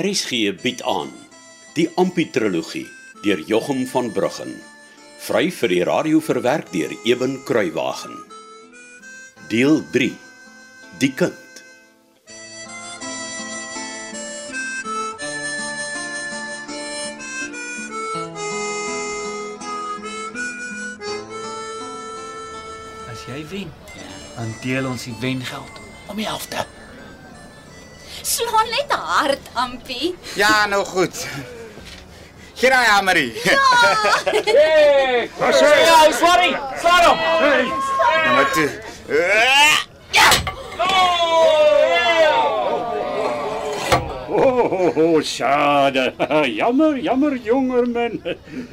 RSG bied aan die Ampi-trilogie deur Jochum van Bruggen. Vry vir die radio verwerk deur Eben Kruiwagen. Deel 3. Die kind. As jy wen, dan deel ons die wengeld om die helfte. Slaan net hard, Ampie. Ja, nou goed. Hier raai Amarie. Hey, ja, sorry. Slaan hom. Nou maar toe. Oh, oh, schade. Jammer, jammer, jongerman.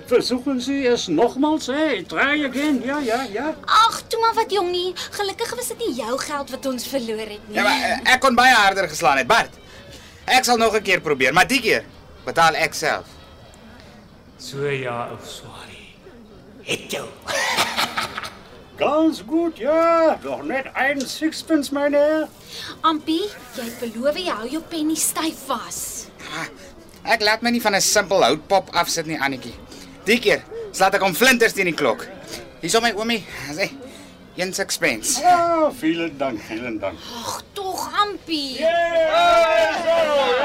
Versuchen Sie es nochmals. Hey, try again. Ja, ja, ja. Ag, toe maar wat jong nie. Gelukkig was dit nie jou geld wat ons verloor het nie. Ja, maar eh, ek kon baie harder geslaan het, Bart. Ek sal nog 'n keer probeer, maar die keer betaal ek self. So ja, ou sorry. Het jou. Ganz gut, ja. Nog net een sixpence, meine Herr. Ampie, jy het beloof jy hou jou penny styf vas. Ek laat my nie van 'n simpel houtpop afsit nie, Annetjie. Die keer slaat ek hom flinters teen die klok. Hierso my oomie, sê, een sixpence. Ja, vielen Dank, vielen Dank. Ag, tog Ampie. Ja!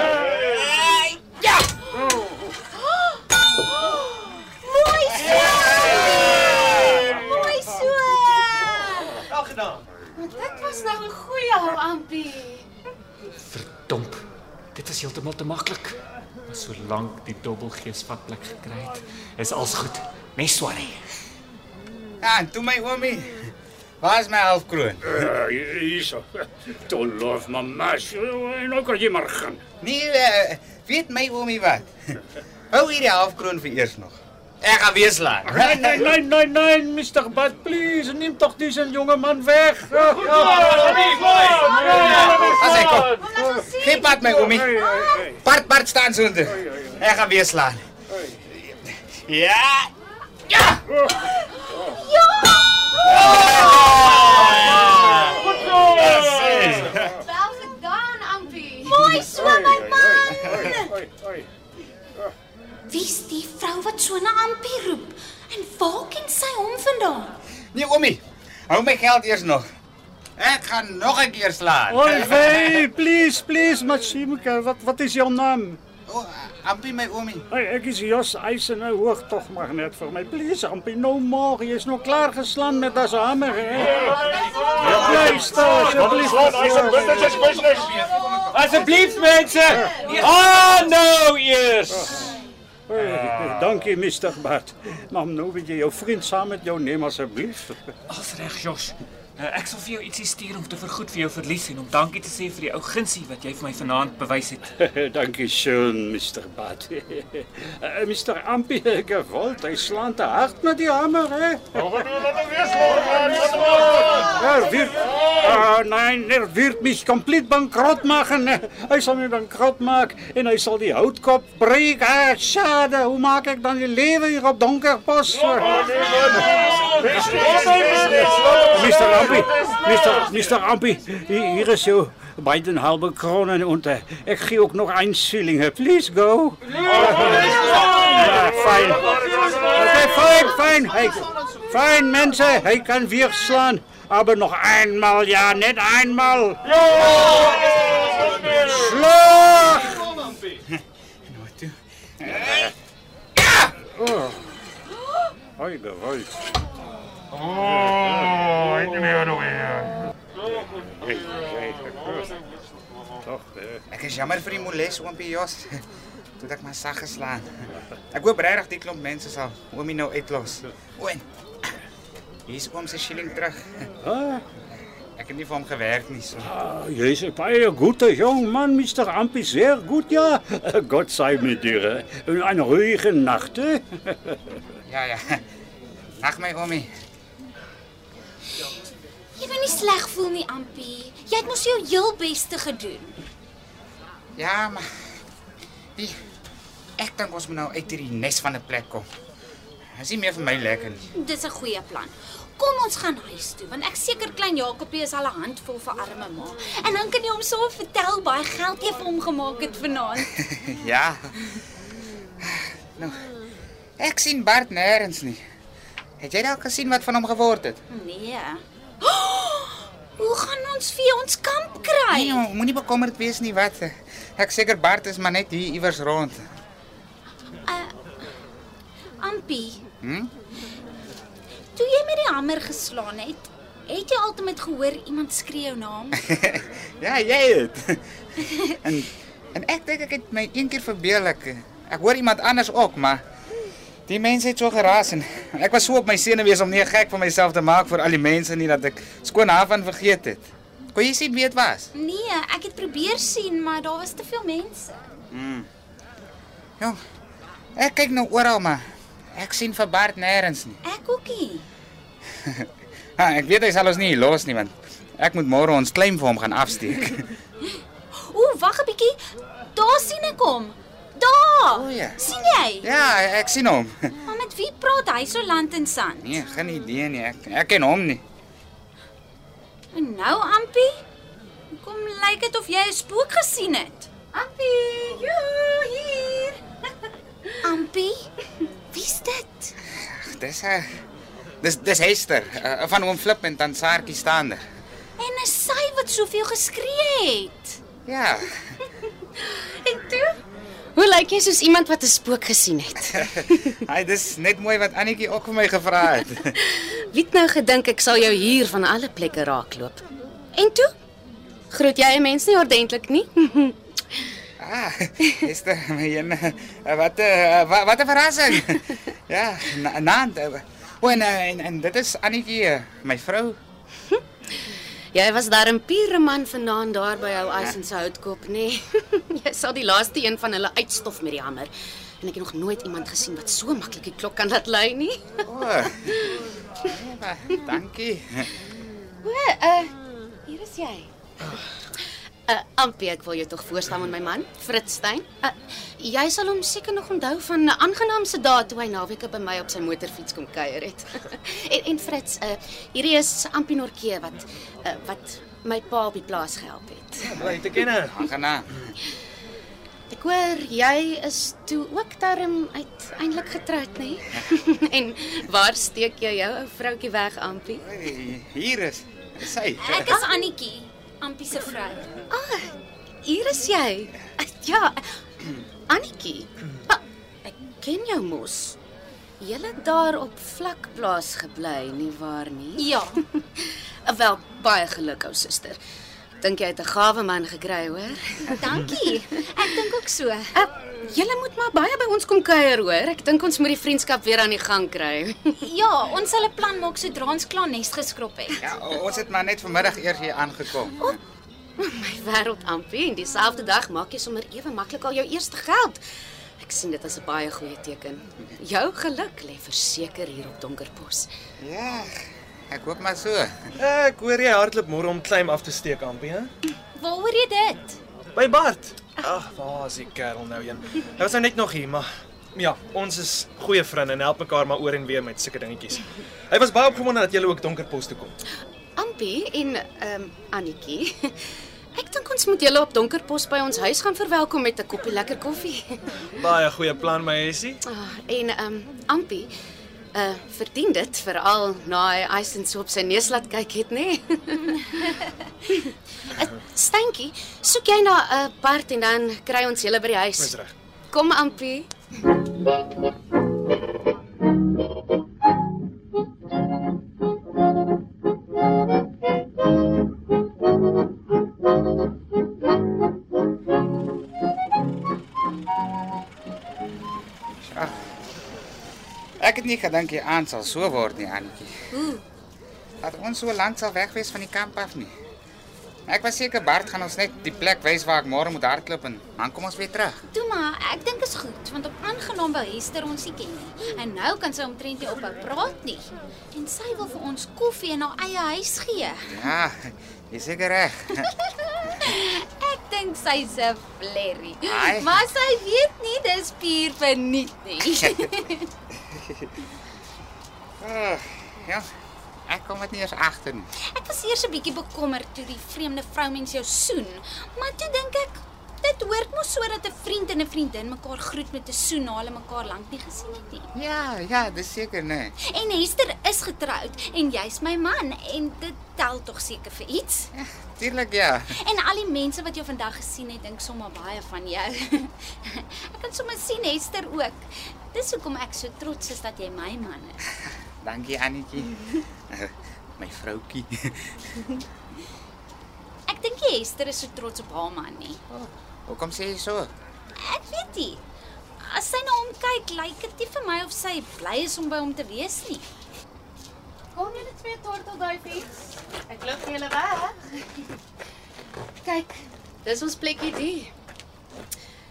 Solank die dobbelgees vat plek gekry het, is alles goed. Mes sorry. Ja, en toe my oomie. Waar is my halfkroon? Uh, hier zo. Don't love my mash. En ook kan je maar gaan. Nee, uh, weet my oomie wat? Hou hierdie halfkroon vir eers nog. Ek gaan weer slaan. Nee, nee, nee, nee, nee, Mr. Bud, please. Neem toch deze jonge man weg. As ek kom. Geen pad my oomie. Bart Bart staan soontoe. Ek gaan weer slaan. Ja. Ja. Wel gedaan, Ampie. Mooi so my man. Oi. Wie's die vrou wat so na Ampie roep? En waar ken sy hom vandaan? Nee oomie. Hou my geld eers nog. Ek gaan nog 'n keer slaan. Hey, please, please, Machimka, wat, wat is jouw naam? O, Ampie my oomie. Hey, ek is Jos Eisen, nou hoog tog maar net vir my. Please, Ampie, no more. Jy is nog klaar geslaan met as hamer, hè? Ja, luister, asseblief. Asseblief mense. Ah, nou eers. Hey, dankie, Mr. Bart. Maar nou wil jy jou vriend saam met jou neem, asseblief. As reg, Jos. Uh, ek sal vir jou ietsie stuur om te vergoed vir jou verlies en om dankie te sê vir die ou gunsie wat jy vir my vanaand bewys het. dankie schön, Mr. Bart. Uh, Mr. Ampie, gewollt, hy slaan te hard met die hamer, hè? Er wird, uh, nein, er wird mich komplett bankrot machen. Hy sal my bankrot maak en hy sal die houtkop breek. Ah, schade, hoe maak ek dan die lewe hier op Donkerpos? Mr. Ampie, Mr. Mr. Ampie, hier hier is jou beiden halbe kronen und uh, ek gee ook nog een shilling. Please go. Ja, fijn. Okay, fijn, fijn. Hey, fijn, mensen. Hij kan weer slaan. Aber noch einmal, ja, nicht einmal. Schlag! Oh. Hoi, gewollt. Oh, ik weer nog weer. Toch, eh. Ek is jammer vir die moles oompie Jos. Toe het ek maar sag geslaan. Ek hoop regtig die klomp mense sal oomie nou uitlos. O, en hier is oom se shilling terug. Ah, Ek het nie vir hom gewerk nie so. ah, jy is een baie goede jong man, Mr. Ampie. Zeer goed, ja. Gott sei mit dir. eh. En een ruhige nacht, hè. Ja, ja. Nag my oomie. Nie sleg voel nie, Ampie. Jy het mos jou heel beste gedoen. Ja, maar die ek dink ons moet nou uit hierdie nes van 'n plek kom. Dis nie meer vir my lekker nie. Dis 'n goeie plan. Kom ons gaan huis toe want ek seker klein Jakobie is al 'n handvol vir arme ma. En dan kan jy hom so vertel baie geld jy vir hom gemaak het vanaand. Ja. Nou. Ek sien Bart nêrens nie. Het jy dalk gesien wat van hom geword het? Nee. Hoe gaan ons vir ons kamp kry? Nee, jong, moenie bekommerd wees nie wat. Ek seker Bart is maar net hier iewers rond. Ampie. Hm? Toe jy met die hamer geslaan het, het jy altyd gehoor iemand skree jou naam? Ja, jy het. en en ek dink ek het my een keer verbeel ek ek hoor iemand anders ook, maar die mense het so geraas en ek was so op my senuwees om nie gek van myself te maak vir al die mense nie dat ek skoon daarvan vergeet het. Kon jy sien wie dit was? Nee, ek het probeer sien, maar daar was te veel mense. Jong. Ek kyk nou oral maar ek sien vir Bart nêrens nie. Ek ookie. Ha, ek weet hy sal ons nie los nie want ek moet môre ons claim vir hom gaan afsteek. Ooh, wag 'n bietjie. Daar sien ek hom. Daar. O, ja. sien jy? ja, ek sien hom. Maar met wie praat hy so land en sand? Nee, geen idee nie. Ek ek ken hom nie. En nou, Ampie? Kom lyk dit of jy 'n spook gesien het. Ampie, joe, hier. Ampie? Wie's dit? Dis 'n Dis dis Hester uh, van oom Flip en dan Saartjie staande. En is sy wat soveel geskree het? Ja. En lyk jy soos iemand wat 'n spook gesien het? Hy dis net mooi wat Annetjie ook vir my gevra het. Wie het nou gedink ek sal jou hier van alle plekke raakloop? En toe? Groet jy 'n mens nie ordentlik nie? Ah, Hester, my een uh, wat 'n uh, wat, wat 'n verrassing. Ja, na- naand. Uh, o en, uh, en en dit is Annetjie, uh, my vrou. Jy was daar 'n pure man vanaand daar by jou Eisen se houtkop, nê? Nee. jy sal die laaste een van hulle uitstof met die hamer. En ek het nog nooit iemand gesien wat so maklik die klok kan laat lui nie. O. Ja, dankie. O, uh, hier is jy. Uh, Ampie, ek wil jou tog voorstel aan my man, Fritz Stein. Uh, jy sal hom seker nog onthou van 'n aangenaamse dae toe hy naweke by my op sy motorfiets kom kuier het. en en Fritz, uh, hierdie is Ampie Norke wat uh, wat my pa op die plaas gehelp het. Bly te kenne. Aangenaam. Ek hoor jy is toe ook darm uiteindelik getroud, nê? en waar steek jy jou ou vroutjie weg, Ampie? Hey, Hier is sy. Ek is Annetjie, Ampie se vrou. Ah, hier is jy. Ah, Ja, Annetjie. Ah, ek ken jou mos. Julle daar op vlakplaas gebly, nie waar nie? Ja, Wel, baie geluk ou suster. Dink jy het 'n gawe man gekry, hoor? dankie. Ek dink ook so. Uh, julle moet maar baie by ons kom kuier, hoor. Ek dink ons moet die vriendskap weer aan die gang kry. Ja, ons sal 'n plan maak sodra ons klaar nes geskrop het. Ja, ons het maar net vanmiddag eers hier aangekom. My wêreld ampie en dieselfde dag maak jy sommer ewe maklik al jou eerste geld. Ek sien dit as 'n baie goeie teken. Jou geluk lê verseker hier op Donkerpos. Ja, ek hoop maar so. Ek hoor jy hardloop môre om claim af te steek, Ampie, hè? Waar hoor jy dit? By Bart. Ag, waar is die kerel nou een? Hy was nou net nog hier, maar ja, ons is goeie vriende en help mekaar maar oor en weer met sulke dingetjies. Hy was baie opgewonde dat jy ook Donkerpos toe kom. Ampie en ehm um, Annetjie. Ek dink ons moet julle op Donkerpos by ons huis gaan verwelkom met 'n koppie lekker koffie. Baie goeie plan, my Essie. Ah, en ehm um, Ampie uh verdien dit veral na hy Eisen so op sy neus laat kyk het, nê? Nee? Steentjie, soek jy na 'n uh, Bart en dan kry ons julle by die huis. Dis reg. Kom Ampie. Nie gedink die aand sal so word nie, Annetjie. Hoe? Dat ons so lank sal weg wees van die kamp af nie. Ek was seker Bart gaan ons net die plek wys waar ek môre moet hardloop en dan kom ons weer terug. Toe maar, ek dink is goed, want op aangenaam wou Hester ons nie ken nie. En nou kan sy omtrent nie ophou praat nie. En sy wil vir ons koffie in haar eie huis gee. Ja, jy seker reg. Ek dink sy's 'n flerry. Maar sy weet nie dis puur verniet nie. Uh, ja. Ek kom dit nie eens agter nie. Ek was eers 'n bietjie bekommerd toe die vreemde vroumens jou soen, maar toe dink ek dit hoort mos so dat 'n vriend en 'n vriendin mekaar groet met 'n soen na hulle mekaar lank nie gesien het nie. Ja, ja, dis seker nee. En Hester is getroud en jy's my man en dit tel tog seker vir iets. Ja, tuurlik ja. En al die mense wat jou vandag gesien het, dink sommer baie van jou. ek kan sommer sien Hester ook. Dis hoekom ek so trots is dat jy my man is. Dankie Annetjie. My vroutjie. Ek dink Hester is so trots op haar man nie. Hoekom sê jy so? Ek weet nie. As sy na hom kyk, lyk dit nie vir my of sy bly is om by hom te wees nie. Kom julle twee tortelduifies. Ek loop julle weg. Kyk, dis ons plekkie die.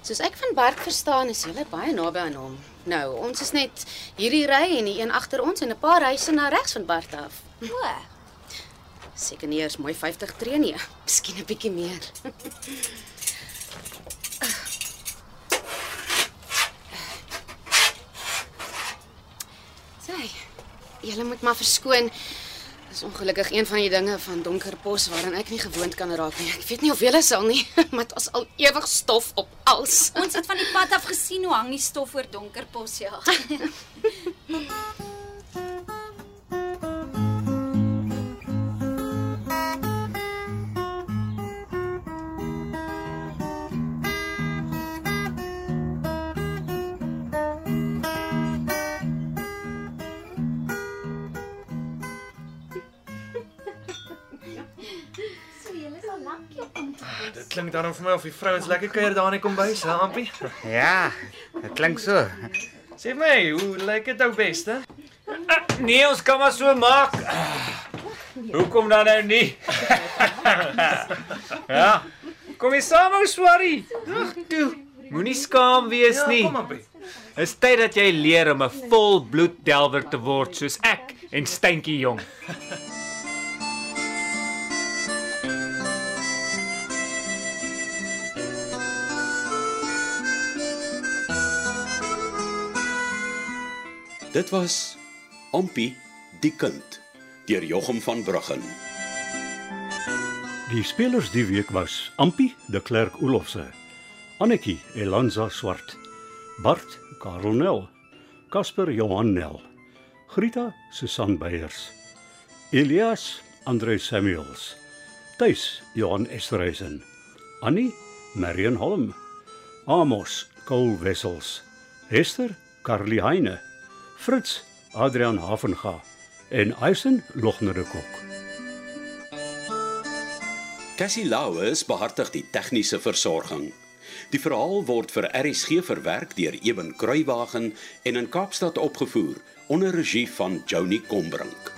Soos ek van Bart verstaan, is julle baie naby aan hom. Nou, ons is net hierdie ry en die een agter ons en 'n paar huise na regs van Bart af. O, Seker nie eers mooi 50 tree nie. Miskien 'n bietjie meer. Sy, julle moet maar verskoon. Dis ongelukkig een van die dinge van donker bos waaraan ek nie gewoond kan raak nie. Ek weet nie of julle sal nie, maar dit is al ewig stof op als. ons het van die pad af gesien hoe hang die stof oor donker pos ja. klink dan vir my of die vrouens lekker kuier daar in die kombuis, hè, Ampie? Ja, dit klink so. Sê my, hoe lyk dit ou beste? Nee, ons kan maar so maak. Hoekom dan nou nie? ja. Kom jy saam, ou Swarrie? Ag, toe. Moenie skaam wees Ja, nie. kom Ampie. Dis tyd dat jy leer om 'n volbloed delwer te word soos ek en Steentjie Jong. Dit was Ampie die kind deur Jochum van Bruggen. Die spelers die week was Ampie de Klerk Olofse, Annetjie Elanza Swart, Bart Karel Nel, Casper Johan Nel, Grita Susan Beyers, Elias Andre Samuels, Tuis Johan Esterhuizen, Annie Marion Holm, Amos Cole Wessels, Hester Carly Heine, Fritz Adrian Havenga en Eisen Logner de Kok. Cassie Lauers behartig die tegniese versorging. Die verhaal word vir RSG verwerk deur Eben Kruiwagen en in Kaapstad opgevoer onder regie van Joni Combrink.